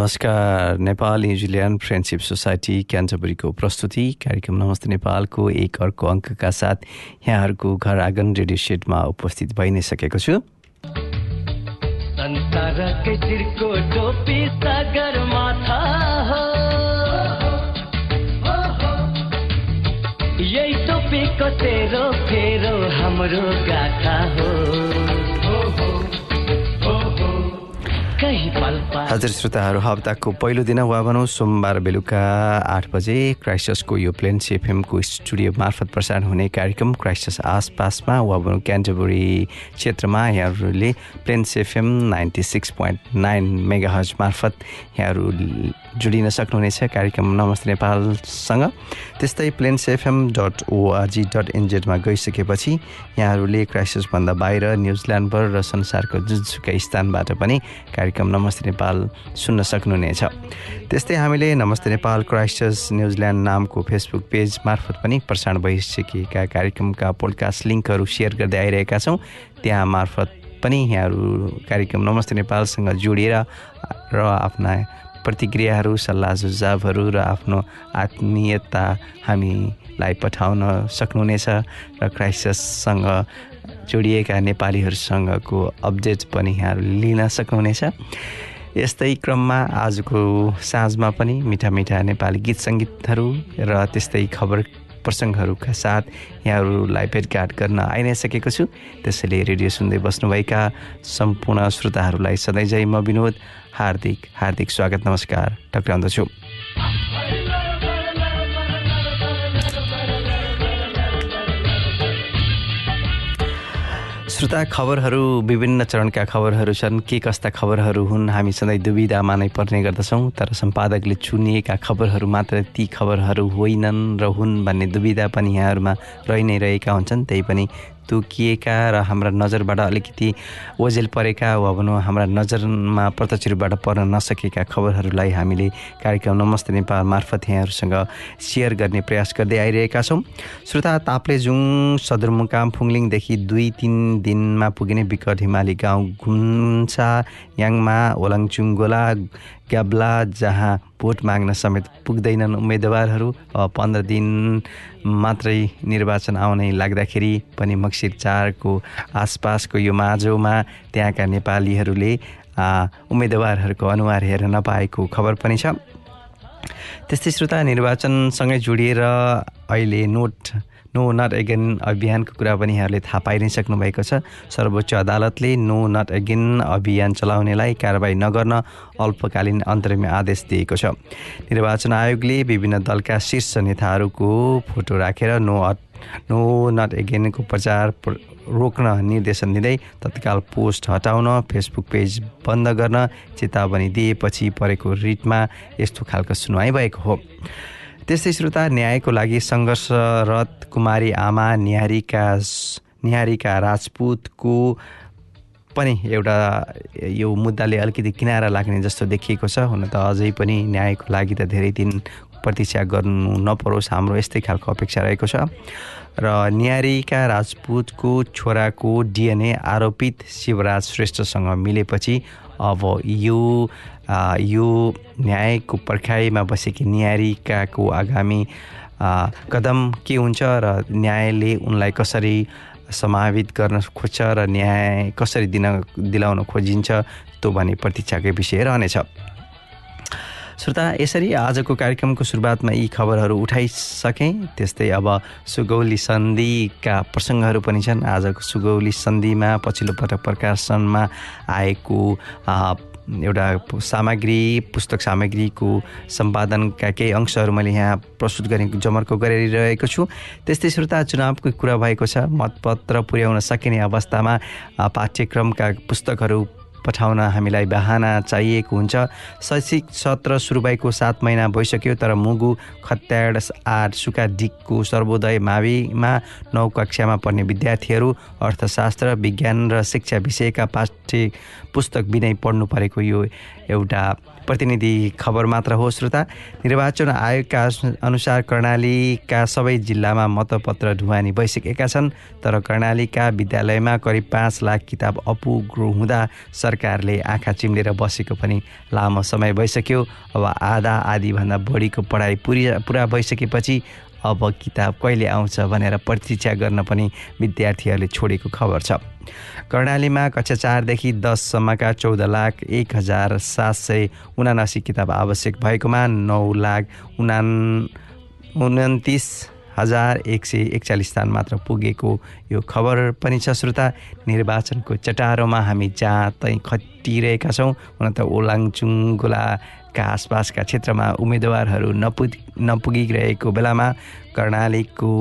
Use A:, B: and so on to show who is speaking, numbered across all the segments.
A: नमस्कार Nepal New Zealand friendship society क्यान्टबरीको प्रस्तुति कार्यक्रम नमस्ते नेपालको एक अर्को अङ्कका साथ यहाँहरूको घर आँगन रेडियो सेटमा उपस्थित भइ नै सकेको छु
B: यही टोपीको तेरो फेरो हाम्रो गाथा हो।
A: हजुर श्रोताहरू हप्ताको पहिलो दिन वा भनौँ सोमबार बेलुका आठ बजे क्राइस्टसको यो प्लेन सिएफएमको स्टुडियो मार्फत प्रसारण हुने कार्यक्रम क्राइस्टस आसपासमा वा भनौँ क्यान्टबरी क्षेत्रमा यहाँहरूले plain CFM ninety six point nine megahertz मार्फत यहाँहरू जोडिन सक्नुहुनेछ कार्यक्रम नमस्ते नेपालसँग। त्यस्तै Plains FM dot ORG dot एनजेडमा गइसकेपछि यहाँहरूले क्राइसिसभन्दा बाहिर न्युजिल्यान्डभर र संसारको जुनसुकै स्थानबाट पनि कार्यक्रम नमस्ते नेपाल सुन्न सक्नुहुनेछ। त्यस्तै हामीले Namaste Nepal Christchurch New Zealand नामको फेसबुक पेज मार्फत पनि प्रसारण भइसकेका कार्यक्रमका पोडकास्ट लिङ्कहरू सेयर गर्दै आइरहेका छौँ। त्यहाँ मार्फत पनि यहाँहरू कार्यक्रम नमस्ते नेपालसँग जोडिएर र आफ्ना प्रतिक्रियाहरू सल्लाह सुझावहरू र आफ्नो आत्मीयता हामीलाई पठाउन सक्नुहुनेछ र क्राइसिससँग जोडिएका नेपालीहरूसँगको अपडेट पनि यहाँहरू लिन सक्नुहुनेछ। यस्तै क्रममा आजको साँझमा पनि मिठा मिठा नेपाली गीत सङ्गीतहरू र त्यस्तै खबर प्रसङ्गहरूका साथ यहाँहरूलाई भेटघाट गर्न आइ नै सकेको छु। त्यसैले रेडियो सुन्दै बस्नुभएका सम्पूर्ण श्रोताहरूलाई सधैँझै म विनोद। हार्दिक हार्दिक स्वागत नमस्कार टक्राउँदछु। श्रोता खबरहरू विभिन्न चरणका खबरहरू छन्। के कस्ता खबरहरू हुन्? हामी सधैँ दुविधामा नै पर्ने गर्दछौँ तर सम्पादकले चुनिएका खबरहरू मात्र ती खबरहरू होइनन् र हुन् भन्ने दुविधा पनि यहाँहरूमा रहि नै रहेका हुन्छन्। त्यही पनि तोकिएका र हाम्रा नजरबाट अलिकति ओझेल परेका वा भनौँ हाम्रा नजरमा प्रत्यक्ष रूपबाट पर्न नसकेका खबरहरूलाई हामीले कार्यक्रम नमस्ते नेपाल मार्फत यहाँहरूसँग सेयर गर्ने प्रयास गर्दै आइरहेका छौँ। श्रोता ताप्लेजुङ सदरमुकाम फुङलिङदेखि दुई तिन दिनमा पुगिने विकट हिमाली गाउँ घुम्सा याङमा ओलाङचुङ ग्याब्ला जहाँ भोट माग्न समेत पुग्दैनन् उम्मेदवारहरू पन्ध्र दिन मात्रै निर्वाचन आउनै लाग्दाखेरि पनि मक्सिर चारको आसपासको यो माझोमा त्यहाँका नेपालीहरूले उम्मेदवारहरूको अनुहार हेर्न नपाएको खबर पनि छ। त्यस्तै श्रोता निर्वाचनसँगै जोडिएर अहिले नोट नो नट एगेन अभियानको कुरा पनि यहाँहरूले थाहा पाइ नै सक्नुभएको छ। सर्वोच्च अदालतले नो नट एगेन अभियान चलाउनेलाई कारवाही नगर्न अल्पकालीन अन्तरिम आदेश दिएको छ। निर्वाचन आयोगले विभिन्न दलका शीर्ष नेताहरूको फोटो राखेर नो नो नट एगेनको प्रचार रोक्न निर्देशन दिँदै तत्काल पोस्ट हटाउन फेसबुक पेज बन्द गर्न चेतावनी दिएपछि परेको रिटमा यस्तो खालको सुनवाई भएको हो। त्यस्तै श्रोता न्यायको लागि सङ्घर्षरत कुमारी आमा निहारिका निहारिका राजपुतको पनि एउटा यो मुद्दाले अलिकति किनारा लाग्ने जस्तो देखिएको छ। हुन त अझै पनि न्यायको लागि त धेरै दिन प्रतीक्षा गर्नु नपरोस् हाम्रो यस्तै खालको अपेक्षा रहेको छ। र निहारिका राजपुतको छोराको डिएनए आरोपित शिवराज श्रेष्ठसँग मिलेपछि अब यो यो न्यायको पर्खाइमा बसेकी न्यायिकाको आगामी कदम के हुन्छ र न्यायले उनलाई कसरी समावित गर्न खोज्छ र न्याय कसरी दिन दिलाउन खोजिन्छ त्यो भने प्रतीक्षाकै विषय रहनेछ। श्रोता यसरी आजको कार्यक्रमको सुरुवातमा यी खबरहरू उठाइसकेँ। त्यस्तै अब सुगौली सन्धिका प्रसङ्गहरू पनि छन्। आजको सुगौली सन्धिमा पछिल्लो पटक प्रकाशनमा आएको एउटा सामग्री पुस्तक सामग्रीको सम्पादनका केही अंशहरू मैले यहाँ प्रस्तुत गर्ने जमर्को गरिरहेको छु। त्यस्तै श्रोता चुनावको कुरा भएको छ। मतपत्र पुर्याउन सकिने अवस्थामा पाठ्यक्रमका पुस्तकहरू पठाउन हामीलाई बहाना चाहिएको हुन्छ। शैक्षिक सत्र सुरु भएको सात महिना भइसक्यो तर मुगु खत्याड आठ सुका डिकको सर्वोदय माविमा नौ कक्षामा पढ्ने विद्यार्थीहरू अर्थशास्त्र विज्ञान र शिक्षा विषयका पाठ्य पुस्तक बिनै पढ्नु परेको यो एउटा प्रतिनिधि खबर मात्र हो श्रोता। निर्वाचन आयोगका अनुसार कर्णालीका सबै जिल्लामा मतपत्र ढुवानी भइसकेका छन् तर कर्णालीका विद्यालयमा करिब पाँच लाख किताब अपुग्रो हुँदा सरकारले आँखा चिम्लेर बसेको पनि लामो समय भइसक्यो। अब आधा आधीभन्दा बढीको पढाइ पुरी पुरा भइसकेपछि अब किताब कहिले आउँछ भनेर प्रतीक्षा गर्न पनि विद्यार्थीहरूले छोडेको खबर छ। कर्णालीमा कक्षा चारदेखि दससम्मका चौध लाख एक हजार सात सय उनासी किताब आवश्यक भएकोमा नौ लाख उना उन्तिस हजार एक सय एकचालिस स्थान मात्र पुगेको यो खबर पनि छ। श्रोता निर्वाचनको चटारोमा हामी जहाँ तै खटिरहेका छौँ हुन त ओलाङचुङ गोलाका आसपासका क्षेत्रमा उम्मेदवारहरू नपुग नपुगिरहेको बेलामा कर्णालीको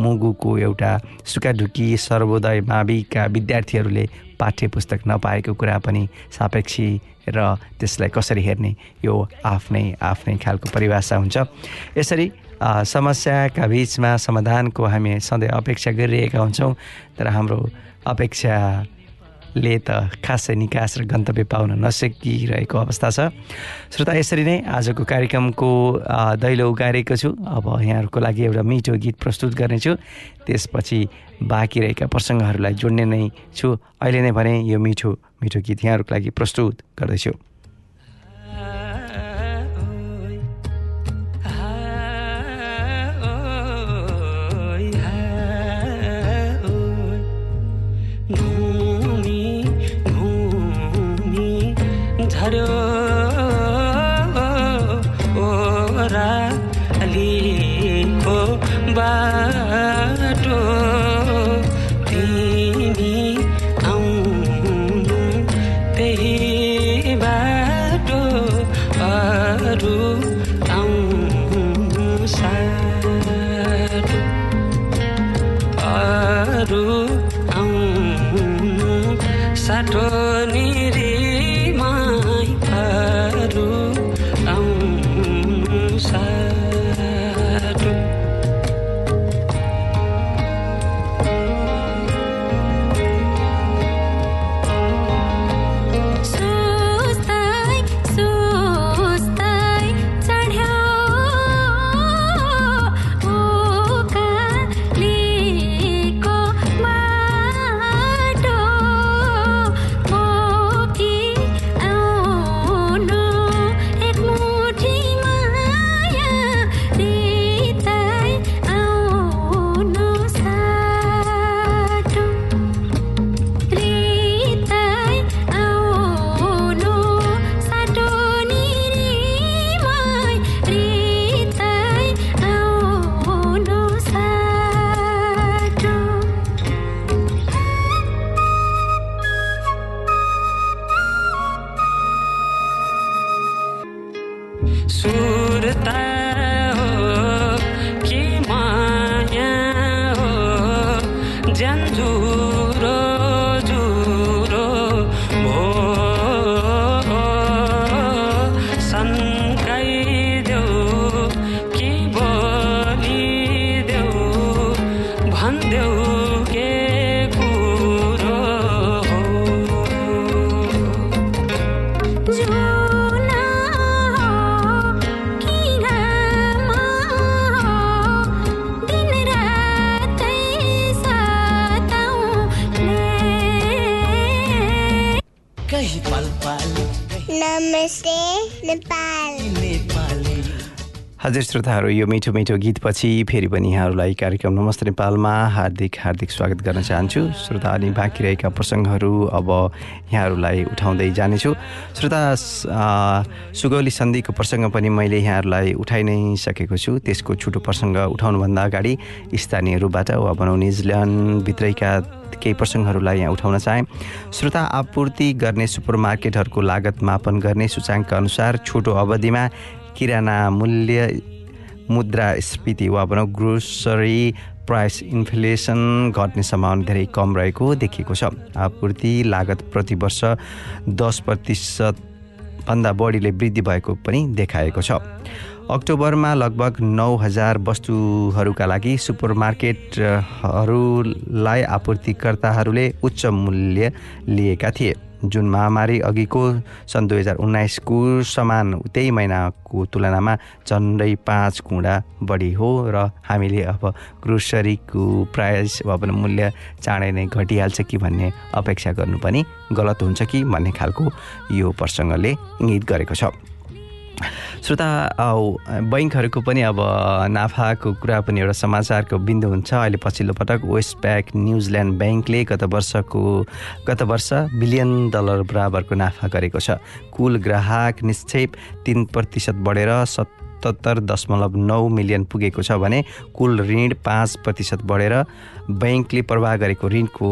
A: मुगुको एउटा सुकाढुकी सर्वोदय माविका विद्यार्थीहरूले पाठ्य पुस्तक नपाएको कुरा पनि सापेक्षी र त्यसलाई कसरी हेर्ने यो आफ्नै आफ्नै खालको परिभाषा हुन्छ। यसरी समस्याका बिचमा समाधानको हामी सधैँ अपेक्षा गरिरहेका हुन्छौँ तर हाम्रो अपेक्षाले त खासै निकास र गन्तव्य पाउन नसकिरहेको अवस्था छ। श्रोता यसरी नै आजको कार्यक्रमको दैलो उगारेको छु। अब यहाँहरूको लागि एउटा मिठो गीत प्रस्तुत गर्नेछु। त्यसपछि बाँकी रहेका प्रसङ्गहरूलाई जोड्ने नै छु। अहिले नै भने यो मिठो मिठो गीत यहाँहरूको लागि प्रस्तुत गर्दैछु।
C: सुरता
A: हजुर श्रोताहरू यो मिठो मिठो गीतपछि फेरि पनि यहाँहरूलाई कार्यक्रम नमस्ते नेपालमा हार्दिक हार्दिक स्वागत गर्न चाहन्छु। श्रोता अनि बाँकी रहेका प्रसङ्गहरू अब यहाँहरूलाई उठाउँदै जानेछु। श्रोता सुगौली सन्धिको प्रसङ्ग पनि मैले यहाँहरूलाई उठाइ नै सकेको छु। त्यसको छुटो प्रसङ्ग उठाउनुभन्दा अगाडि स्थानीयहरूबाट वा भनौँ न्युजिल्यान्डभित्रैका केही प्रसङ्गहरूलाई यहाँ उठाउन चाहे। श्रोता आपूर्ति गर्ने सुपरमार्केटहरूको लागत मापन गर्ने सूचाङ्क अनुसार छोटो अवधिमा किराना मूल्य मुद्रास्फीति वा भनौँ ग्रोसरी प्राइस इन्फ्लेसन घट्ने सम्भावना धेरै कम रहेको देखिएको छ। आपूर्ति लागत प्रति वर्ष दस प्रतिशतभन्दा बढीले वृद्धि भएको पनि देखाएको छ। अक्टोबरमा लगभग नौ हजार वस्तुहरूका लागि सुपरमार्केटहरूलाई आपूर्तिकर्ताहरूले उच्च मूल्य लिएका थिए। जुन महामारी अघिको सन् दुई हजार उन्नाइसको समान त्यही महिनाको तुलनामा झन्डै पाँच गुणा बढी हो र हामीले अब ग्रोसरीको प्राइस वा पनि मूल्य चाँडै नै घटिहाल्छ कि भन्ने अपेक्षा गर्नु पनि गलत हुन्छ कि भन्ने खालको यो प्रसङ्गले इङ्गित गरेको छ। श्रोता बैङ्कहरूको पनि अब नाफाको कुरा पनि एउटा समाचारको बिन्दु हुन्छ। अहिले पछिल्लो पटक वेस्ट ब्याङ्क न्युजिल्यान्ड ब्याङ्कले गत वर्षको गत वर्ष बिलियन डलर बराबरको नाफा गरेको छ। कुल ग्राहक निक्षेप तिन प्रतिशत बढेर सतहत्तर दशमलव नौ मिलियन पुगेको छ भने कुल ऋण पाँच प्रतिशत बढेर ब्याङ्कले प्रवाह गरेको ऋणको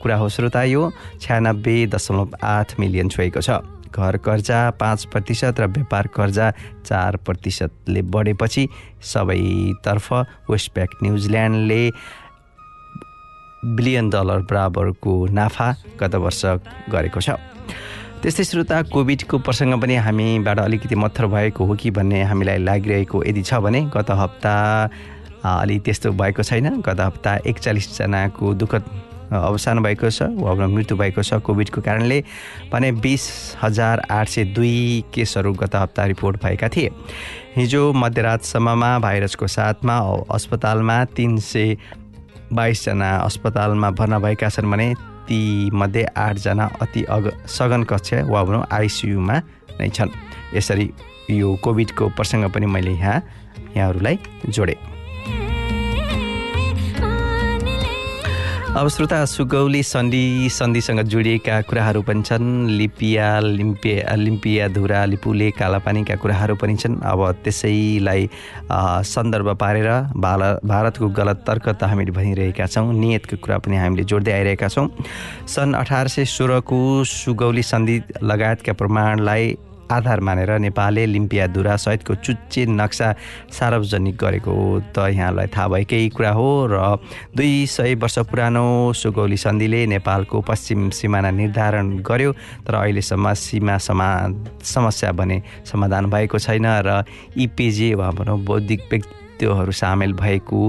A: कुरा हो। श्रोता यो छ्यानब्बे दशमलव आठ मिलियन छोएको छ। घर कर्जा पाँच प्रतिशत र व्यापार कर्जा चार प्रतिशतले बढेपछि सबैतर्फ वेस्ट ब्याङ्क न्युजिल्यान्डले बिलियन डलर बराबरको नाफा गत वर्ष गरेको छ। त्यस्तै श्रोता कोभिडको प्रसङ्ग पनि हामीबाट अलिकति मत्थर भएको हो कि भन्ने हामीलाई लागिरहेको यदि छ भने गत हप्ता अलि त्यस्तो भएको छैन। गत हप्ता एकचालिसजनाको दुःखद अवसान भएको छ वा मृत्यु भएको छ कोभिडको कारणले भने बिस हजार आठ सय दुई केसहरू गत हप्ता रिपोर्ट भएका थिए। हिजो मध्यरातसम्ममा भाइरसको साथमा अस्पतालमा तिन सय बाइसजना अस्पतालमा भर्ना भएका छन् भने तीमध्ये आठजना अति अग सघन कक्ष वा भनौँ आइसियुमा नै छन्। यसरी यो कोभिडको प्रसङ्ग पनि मैले यहाँ यहाँहरूलाई जोडेँ। अब श्रोता सुगौली सन्धि सन्धिसँग जोडिएका कुराहरू पनि छन्। लिपिया लिम्पिया लिम्पिया धुरा लिपुले कालापानीका कुराहरू पनि छन्। अब त्यसैलाई सन्दर्भ पारेर भाल भारतको गलत तर्क त हामीले भनिरहेका छौँ। नियतको कुरा पनि हामीले जोड्दै आइरहेका छौँ। सन् अठार सय सोह्रको सुगौली सन्धि लगायतका प्रमाणलाई आधार मानेर नेपालले लिम्पियाधुरा सहितको चुच्चे नक्सा सार्वजनिक गरेको त यहाँलाई थाहा भएकै कुरा हो र दुई सय वर्ष पुरानो सुगौली सन्धिले नेपालको पश्चिम सिमाना निर्धारण गर्यो तर अहिलेसम्म सीमा समा समस्या भने समाधान भएको छैन र इपिजे वा भनौँ बौद्धिक व्यक्तित्वहरू सामेल भएको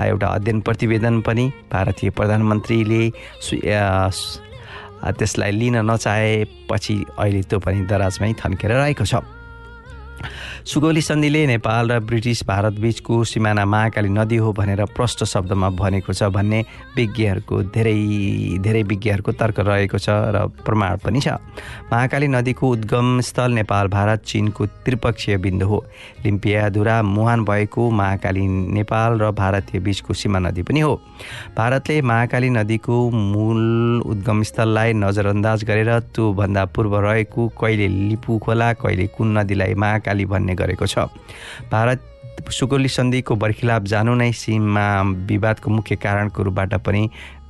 A: एउटा अध्ययन प्रतिवेदन पनि भारतीय प्रधानमन्त्रीले त्यसलाई लिन नचाहेपछि अहिले त्यो पनि दराजमै थन्केर रहेको छ। सुगौली सन्धिले नेपाल र ब्रिटिस भारत बीचको सिमाना महाकाली नदी हो भनेर प्रष्ट शब्दमा भनेको छ भन्ने विज्ञहरूको धेरै धेरै विज्ञहरूको तर्क रहेको छ र प्रमाण पनि छ। महाकाली नदीको उद्गम स्थल नेपाल भारत चिनको त्रिपक्षीय बिन्दु हो। लिम्पियाधुरा मुहान भएको महाकाली नेपाल र भारतीय बीचको सीमा नदी पनि हो। भारतले महाकाली नदीको मूल उद्गम स्थललाई नजरअन्दाज गरेर त्योभन्दा पूर्व रहेको कहिले लिपु खोला कहिले कुन नदीलाई महाकाली भन्ने गरेको छ। भारत सुगौली सन्धिको बर्खिलाप जानु नै सीमा विवादको मुख्य कारणको रूपबाट पनि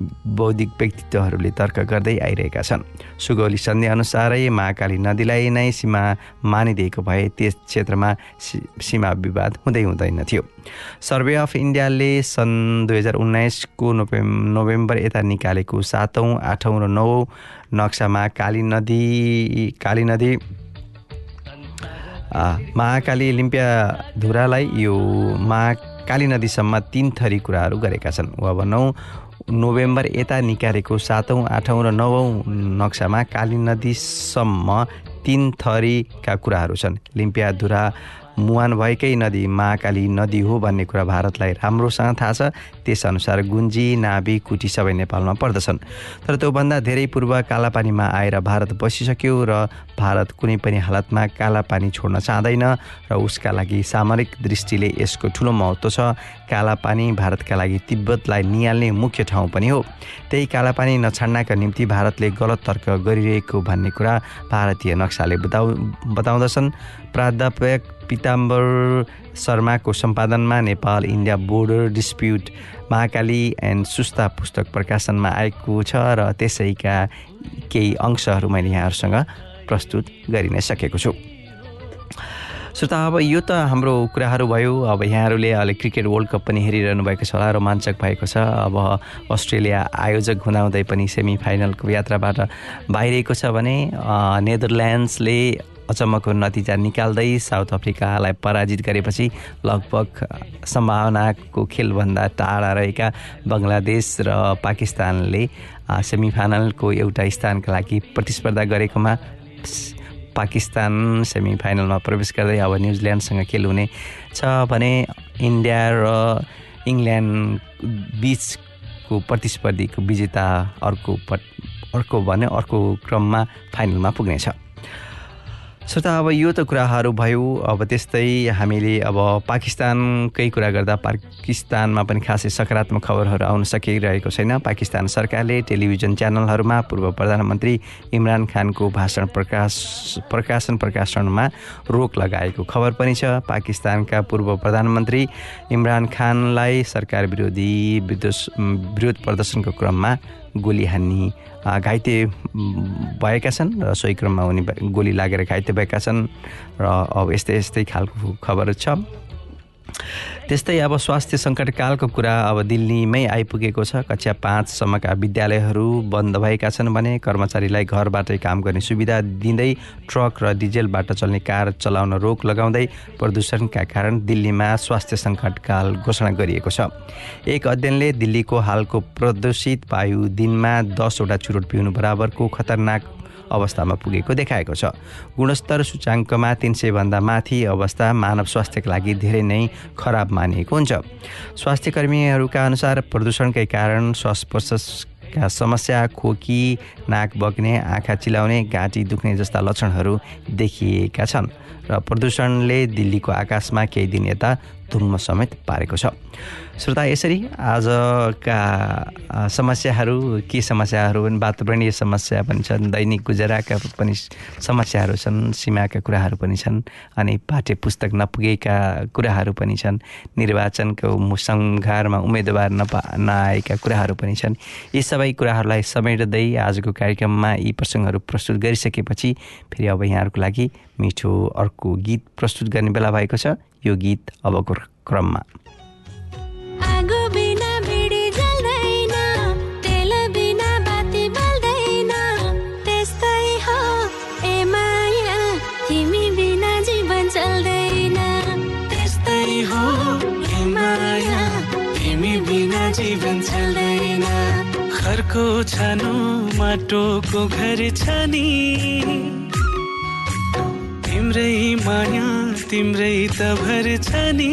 A: बौद्धिक व्यक्तित्वहरूले तर्क गर्दै आइरहेका छन्। सुगौली सन्धि अनुसारै महाकाली नदीलाई नै सीमा मानिदिएको भए त्यस क्षेत्रमा सीमा विवाद हुँदै हुँदैन थियो। सर्वे अफ इन्डियाले सन् दुई हजार उन्नाइसको नोभेम् नोभेम्बर यता निकालेको सातौँ आठौँ र नौ नक्सामा काली नदी काली नदी महाकाली लिम्पिया धुरालाई यो महाकाली नदीसम्म तिन थरी कुराहरू गरेका छन्। वा भनौँ नोभेम्बर यता निकालेको सातौँ आठौँ र नवौँ नक्सामा काली नदीसम्म तिन थरीका कुराहरू छन्। लिम्पिया धुरा मुहान भएकै नदी महाकाली नदी हो भन्ने कुरा भारतलाई राम्रोसँग थाहा छ। त्यसअनुसार गुन्जी नाभि कुटी सबै नेपालमा पर्दछन्। तर त्योभन्दा धेरै पूर्व कालापानीमा आएर भारत बसिसक्यो र भारत कुनै पनि हालतमा कालापानी छोड्न चाहँदैन र उसका लागि सामरिक दृष्टिले यसको ठुलो महत्त्व छ। कालापानी भारतका लागि तिब्बतलाई निहाल्ने मुख्य ठाउँ पनि हो। त्यही कालापानी नछाड्नका निम्ति भारतले गलत तर्क गरिरहेको भन्ने कुरा भारतीय नक्साले बताउ बताउँदछन्। प्राध्यापक पिताम्बर शर्माको सम्पादनमा Nepal India border dispute Mahakali and Susta पुस्तक प्रकाशनमा आएको छ र त्यसैका केही अंशहरू मैले यहाँहरूसँग प्रस्तुत गरि नै सकेको छु। श्रोता अब यो त हाम्रो कुराहरू भयो। अब यहाँहरूले अहिले क्रिकेट वर्ल्ड कप पनि हेरिरहनु भएको छ होला रोमाञ्चक भएको छ। अब अस्ट्रेलिया आयोजक हुँदाहुँदै पनि सेमी फाइनलको यात्राबाट बाहिरिएको छ भने नेदरल्यान्ड्सले अचम्मको नतिजा निकाल्दै साउथ अफ्रिकालाई पराजित गरेपछि लगभग सम्भावनाको खेलभन्दा टाढा रहेका बङ्गलादेश र पाकिस्तानले सेमिफाइनलको एउटा स्थानका लागि प्रतिस्पर्धा गरेकोमा पाकिस्तान सेमी फाइनलमा प्रवेश गर्दै अब न्युजिल्यान्डसँग खेल हुने छ भने इन्डिया र इङ्ल्यान्ड बिचको प्रतिस्पर्धीको विजेता अर्को पट अर्को भने अर्को क्रममा फाइनलमा पुग्नेछ। श्रोता अब यो त कुराहरू भयो। अब त्यस्तै हामीले अब पाकिस्तानकै कुरा गर्दा पाकिस्तानमा पनि खासै सकारात्मक खबरहरू आउन सकिरहेको छैन। पाकिस्तान सरकारले टेलिभिजन च्यानलहरूमा पूर्व प्रधानमन्त्री इमरान खानको भाषण प्रकाश प्रकाशन प्रकाशनमा रोक लगाएको खबर पनि छ। पाकिस्तानका पूर्व प्रधानमन्त्री इमरान खानलाई सरकार विरोधी विरोध प्रदर्शनको क्रममा गोली हान्ने घाइते भएका छन् र सोही क्रममा उनी गोली लागेर घाइते भएका छन् र अब यस्तै यस्तै खालको खबर छ। त्यस्तै अब स्वास्थ्य सङ्कटकालको कुरा अब दिल्लीमै आइपुगेको छ। कक्षा पाँचसम्मका विद्यालयहरू बन्द भएका छन् भने कर्मचारीलाई घरबाटै काम गर्ने सुविधा दिँदै ट्रक र डिजेलबाट चल्ने कार चलाउन रोक लगाउँदै प्रदूषणका कारण दिल्लीमा स्वास्थ्य सङ्कटकाल घोषणा गरिएको छ। एक अध्ययनले दिल्लीको हालको प्रदूषित वायु दिनमा दसवटा चुरोट पिउनु बराबरको खतरनाक अवस्थामा पुगेको देखाएको छ। गुणस्तर सूचाङ्कमा तिन सयभन्दा माथि अवस्था मानव स्वास्थ्यका लागि धेरै नै खराब मानिएको हुन्छ। स्वास्थ्य कर्मीहरूका अनुसार प्रदूषणकै कारण श्वास प्रश्वासका समस्या खोकी नाक बग्ने आँखा चिलाउने घाँटी दुख्ने जस्ता लक्षणहरू देखिएका छन्। र प्रदूषणले दिल्लीको आकाशमा केही दिन यता धुम्म समेत पारेको छ। श्रोता यसरी आजका समस्याहरू के समस्याहरू हुन् वातावरणीय समस्या पनि छन् दैनिक गुजराका पनि समस्याहरू छन् सीमाका कुराहरू पनि छन् अनि पाठ्य पुस्तक नपुगेका कुराहरू पनि छन् निर्वाचनको सङ्घारमा उम्मेदवार नपा नआएका कुराहरू पनि छन् यी सबै कुराहरूलाई समेट्दै आजको कार्यक्रममा यी प्रसङ्गहरू प्रस्तुत गरिसकेपछि फेरि अब यहाँहरूको लागि मिठो अर्को गीत प्रस्तुत गर्ने बेला भएको छ। यो गीत अबको क्रममा।
D: जीवन
B: घरको छानो माटोको घर छ नि। तिम्रै माया तिम्रै त भर छ। नि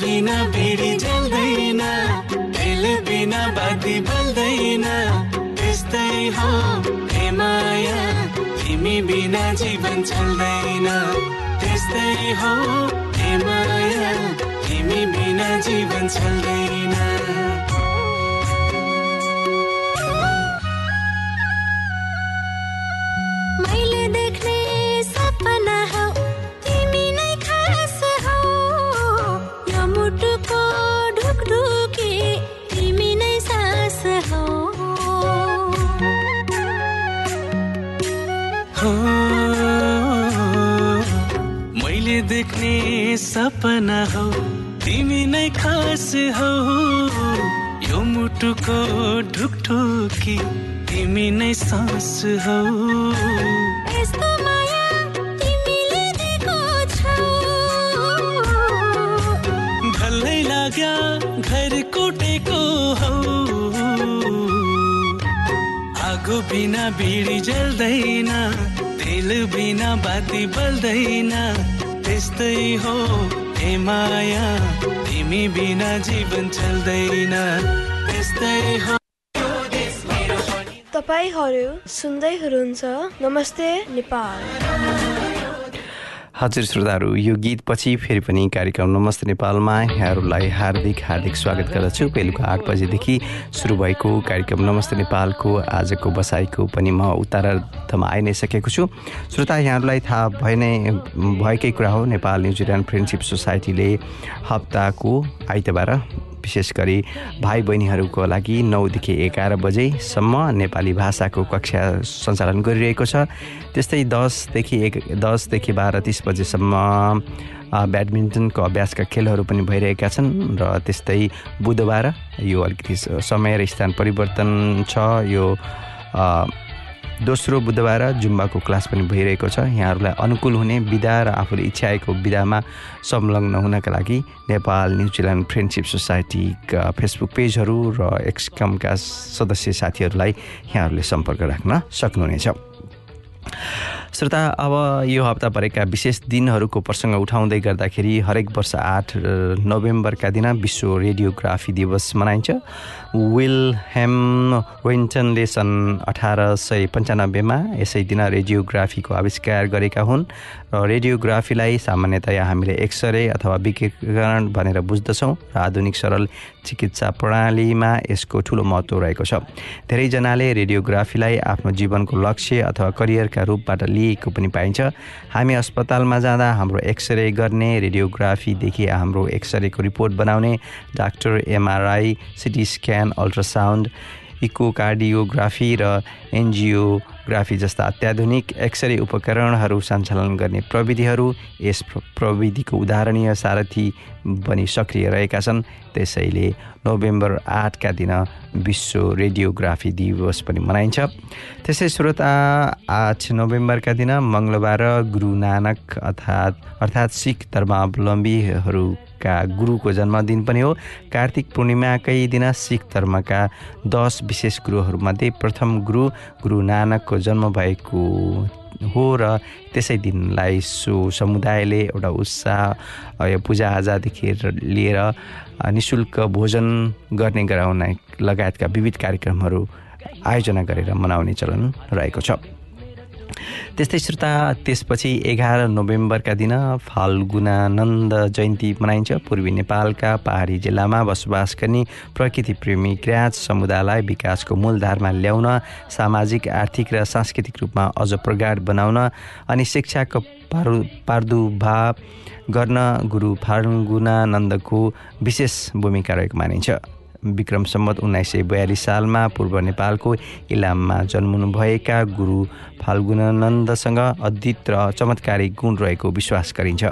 B: बिना भिडी जल्दैन तेल बिना बाती बल्दैन। त्यस्तै हो हे माया तिमी बिना जीवन चल्दैन त्यस्तै हो। हे माया तिमी बिना जीवन चल्दैन
D: सपना हौ तिमी नै खास हौ। यो मुटुको ढुकढुकी तिमी नै सास हौ। छौ।
B: लाग्या घर कोटेको हौ। आगो बिना बिडी जल्दैन तेल बिना बाती बल्दैन। त्यस्तै हो। हे माया तिमी बिना जीवन चल्दैन त्यस्तै हो।
E: तपाईँहरू सुन्दै हुनुहुन्छ। नमस्ते नेपाल।
A: हजुर श्रोताहरू यो गीतपछि फेरि पनि कार्यक्रम नमस्ते नेपालमा। यहाँहरूलाई हार्दिक हार्दिक स्वागत गर्दछु। बेलुका आठ बजेदेखि सुरु भएको कार्यक्रम नमस्ते नेपालको आजको बसाइको पनि म उत्तरार्धमा आइ नै सकेको छु। श्रोता यहाँहरूलाई थाहा भए नै भएकै कुरा हो नेपाल न्युजिल्यान्ड फ्रेन्डसिप सोसाइटीले हप्ताको आइतबार विशेष गरी भाइ बहिनीहरूको लागि नौदेखि एघार बजेसम्म नेपाली भाषाको कक्षा सञ्चालन गरिरहेको छ। त्यस्तै दसदेखि एक दसदेखि बाह्र तिस बजेसम्म ब्याडमिन्टनको अभ्यासका खेलहरू पनि भइरहेका छन् र त्यस्तै बुधबार यो अलिकति समय र स्थान परिवर्तन छ। यो दोस्रो बुधबार जुम्बाको क्लास पनि भइरहेको छ। यहाँहरूलाई अनुकूल हुने विधा र आफूले इच्छाएको विधामा संलग्न हुनका लागि नेपाल न्युजिल्यान्ड फ्रेन्डसिप सोसाइटीका फेसबुक पेजहरू र एक्सकमका सदस्य साथीहरूलाई यहाँहरूले सम्पर्क राख्न सक्नुहुनेछ। श्रोता अब यो हप्ता परेका विशेष दिनहरूको प्रसङ्ग उठाउँदै गर्दाखेरि हरेक वर्ष आठ नोभेम्बरका दिन विश्व रेडियोग्राफी दिवस मनाइन्छ। विल हेम रोइन्टनले सन् अठार सय पन्चानब्बेमा यसै दिन रेडियोग्राफीको आविष्कार गरेका हुन् र रेडियोग्राफीलाई सामान्यतया हामीले एक्सरे अथवा विकिरण भनेर बुझ्दछौँ र आधुनिक सरल चिकित्सा प्रणालीमा यसको ठुलो महत्त्व रहेको छ। धेरैजनाले रेडियोग्राफीलाई आफ्नो जीवनको लक्ष्य अथवा करियरका रूपबाट लिएको पनि पाइन्छ। हामी अस्पतालमा जाँदा हाम्रो एक्सरे गर्ने रेडियोग्राफीदेखि हाम्रो एक्सरेको रिपोर्ट बनाउने doctor MRI CT scan ultrasound echocardiography र एन्जियोग्राफी जस्ता अत्याधुनिक एक्सरे उपकरणहरू सञ्चालन गर्ने प्रविधिहरू यस प्र- प्रविधिको उदाहरणीय सारथी पनि सक्रिय रहेका छन्। त्यसैले नोभेम्बर आठका दिन विश्व रेडियोग्राफी दिवस पनि मनाइन्छ। त्यसै श्रोता आठ नोभेम्बरका दिन मङ्गलबार गुरु नानक अर्थात् अर्थात् सिख धर्मावलम्बीहरूका गुरुको जन्मदिन पनि हो। कार्तिक पूर्णिमाकै दिन सिख धर्मका दस विशेष गुरुहरूमध्ये प्रथम गुरु गुरु नानकको जन्म भएको हो र त्यसै दिनलाई सो समुदायले एउटा उत्साह यो पूजाआजादेखि लिएर निशुल्क भोजन गर्ने गराउन लगायतका विविध कार्यक्रमहरू आयोजना गरेर मनाउने चलन रहेको छ। त्यस्तै श्रोता त्यसपछि एघार नोभेम्बरका दिन फाल्गुनानन्द जयन्ती मनाइन्छ। पूर्वी नेपालका पहाडी जिल्लामा बसोबास गर्ने प्रकृति प्रेमी समुदायलाई विकासको मूलधारमा ल्याउन सामाजिक आर्थिक र सांस्कृतिक रूपमा अझ प्रगाढ बनाउन अनि शिक्षाको पारु प्रादुर्भाव गर्न गुरु फाल्गुनानन्दको विशेष भूमिका रहेको मानिन्छ। विक्रम सम्मत उन्नाइस सय बयालिस सालमा पूर्व नेपालको इलाममा जन्मनुभएका गुरु फाल्गुनानन्दसँग अद्वित र चमत्कारी गुण रहेको विश्वास गरिन्छ।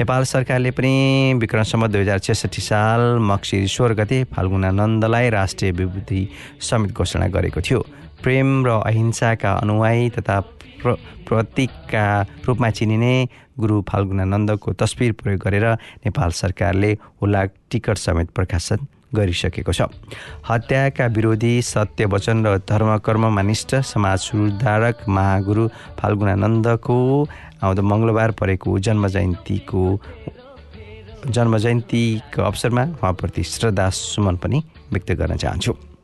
A: नेपाल सरकारले पनि विक्रम सम्मत दुई हजार छेसठी साल मक्सिर सोह्र गते फाल्गुनानन्दलाई राष्ट्रिय विभूति समेत घोषणा गरेको थियो। प्रेम र अहिंसाका अनुयायी तथा प्र प्रतीकका रूपमा चिनिने गुरु फाल्गुनानन्दको तस्बिर प्रयोग गरेर नेपाल सरकारले हुलाक टिकट समेत प्रकाशन गरिसकेको छ। हत्याका विरोधी सत्य वचन र धर्मकर्ममा निष्ठ समाज सुधारक महागुरु फाल्गुनानन्दको आउँदो मङ्गलबार परेको जन्म जयन्तीको जन्म जयन्तीको अवसरमा उहाँप्रति श्रद्धा सुमन पनि व्यक्त गर्न चाहन्छु।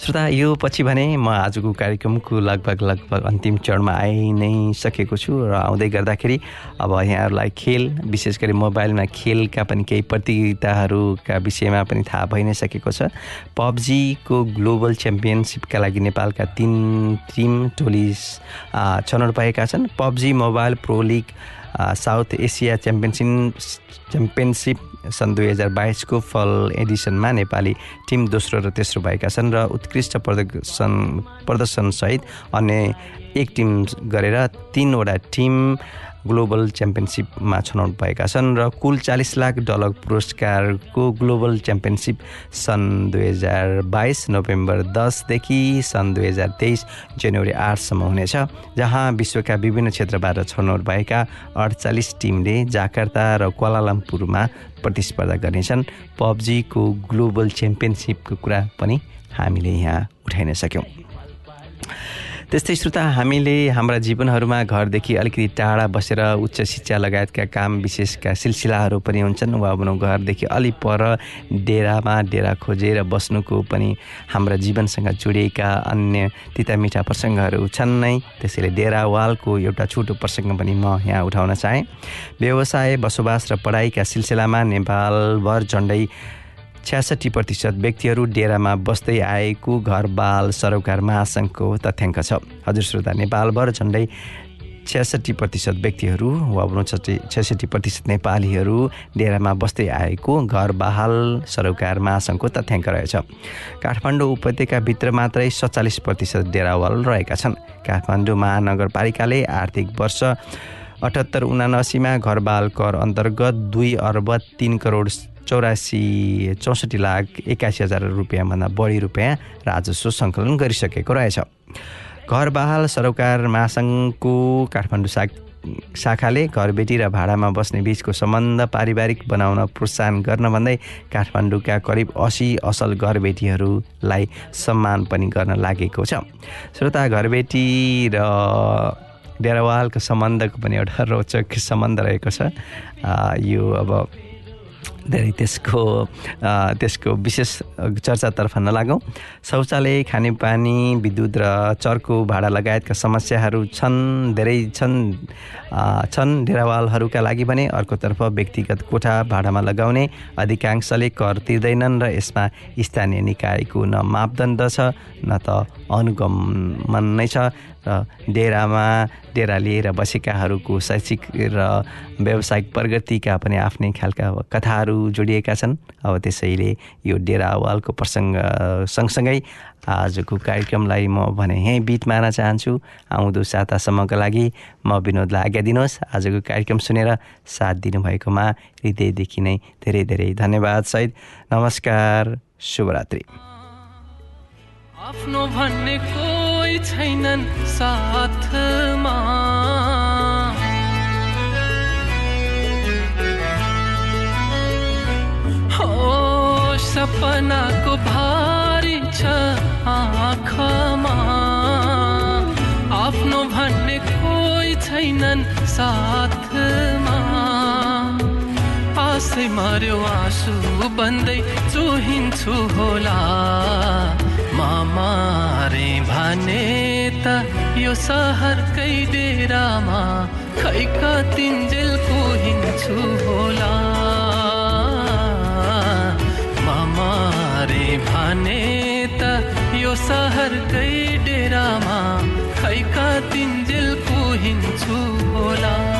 A: श्रोता यो पछि भने म आजको कार्यक्रमको लगभग लगभग अन्तिम चरणमा आइ नै सकेको छु र आउँदै गर्दाखेरि अब यहाँहरूलाई खेल विशेष गरी मोबाइलमा खेलका पनि केही प्रतियोगिताहरूका विषयमा पनि थाहा भइ नै सकेको छ। पब्जीको ग्लोबल च्याम्पियनसिपका लागि नेपालका तिन टिम टोली छनौट भएका छन्। PUBG mobile pro league South Asia championship championship सन् दुई हजार बाइसको फल एडिसनमा नेपाली टिम दोस्रो र तेस्रो भएका छन् र उत्कृष्ट प्रदर्शन प्रदर्शनसहित अन्य एक टिम गरेर तिनवटा टिम ग्लोबल च्याम्पियनसिपमा छनौट भएका छन् र कुल चालिस लाख डलर पुरस्कारको ग्लोबल च्याम्पियनसिप सन् दुई हजार बाइस नोभेम्बर दसदेखि सन् दुई हजार तेइस जनवरी आठसम्म हुनेछ जहाँ विश्वका विभिन्न क्षेत्रबाट छनौट भएका अडचालिस टिमले जाकार्ता र क्वालालम्पुरमा प्रतिस्पर्धा गर्नेछन्। पब्जीको ग्लोबल च्याम्पियनसिपको कुरा पनि हामीले यहाँ उठाइन सक्यौँ। त्यस्तै श्रोता हामीले हाम्रा जीवनहरूमा घरदेखि अलिकति टाढा बसेर उच्च शिक्षा लगायतका काम विशेषका सिलसिलाहरू पनि हुन्छन् वा भनौँ घरदेखि अलि पर डेरामा डेरा खोजेर बस्नुको पनि हाम्रा जीवनसँग जोडिएका अन्य तितामिठा प्रसङ्गहरू छन् नै। त्यसैले डेरावालको एउटा छोटो प्रसङ्ग पनि म यहाँ उठाउन चाहेँ। व्यवसाय बसोबास र पढाइका सिलसिलामा नेपालभर झन्डै छ्यासठी प्रतिशत व्यक्तिहरू डेरामा बस्दै आएको घर बाल सरोकार महासङ्घको तथ्याङ्क छ। हजुर श्रोता नेपालभर झन्डै छ्यासठी प्रतिशत व्यक्तिहरू वा उनसठी छ्यासठी प्रतिशत नेपालीहरू डेरामा बस्दै आएको घर बहाल सरोकार महासङ्घको तथ्याङ्क रहेछ। काठमाडौँ उपत्यकाभित्र मात्रै सत्तालिस प्रतिशत डेरावाल रहेका छन्। काठमाडौँ महानगरपालिकाले आर्थिक वर्ष अठहत्तर उनासीमा घरबाल कर अन्तर्गत दुई अर्ब तिन करोड चौरासी चौसठी लाख एकासी हजार रुपियाँभन्दा बढी रुपियाँ राजस्व सङ्कलन गरिसकेको रहेछ। घर बहाल सरोकार महासङ्घको काठमाडौँ सा शाखाले घरबेटी र भाडामा बस्ने बिचको सम्बन्ध पारिवारिक बनाउन प्रोत्साहन गर्न भन्दै काठमाडौँका करिब असी असल घरबेटीहरूलाई सम्मान पनि गर्न लागेको छ। श्रोता घरबेटी र डेरावालको सम्बन्धको पनि एउटा रोचक सम्बन्ध रहेको छ। यो अब धेरै त्यसको त्यसको विशेष चर्चातर्फ नलागौँ शौचालय खानेपानी विद्युत र चर्को भाडा लगायतका समस्याहरू छन् धेरै छन् छन् डेरावालहरूका लागि भने अर्कोतर्फ व्यक्तिगत कोठा भाडामा लगाउने अधिकांशले कर तिर्दैनन् र यसमा स्थानीय निकायको न मापदण्ड छ न त अनुगमन नै छ। र डेरामा डेरा लिएर बसेकाहरूको शैक्षिक र व्यावसायिक प्रगतिका पनि आफ्नै खालका कथाहरू जोडिएका छन्। अब त्यसैले यो डेरा वालको प्रसङ्ग सँगसँगै आजको कार्यक्रमलाई म भने यहीँ बिट मार्न चाहन्छु। आउँदो सातासम्मको लागि म विनोदलाई आज्ञा दिनुहोस्। आजको कार्यक्रम सुनेर साथ दिनुभएकोमा हृदयदेखि नै धेरै धेरै धन्यवाद सहित नमस्कार। शुभरात्रि।
B: आफ्नो भन्ने कोही छैनन् साथमा। हो सपनाको भारी छ आँखामा। आफ्नो भन्ने कोही छैनन् साथमा। आशै मार्यो आँसु बन्दै चुहिन्छु होला। मामारे भने त यो सहरकै डेरामा खै कतिन्जेल कुहिन्छु होला। मामारे भने त यो सहरकै डेरामा खै कतिन्जेल कुहिन्छु होला।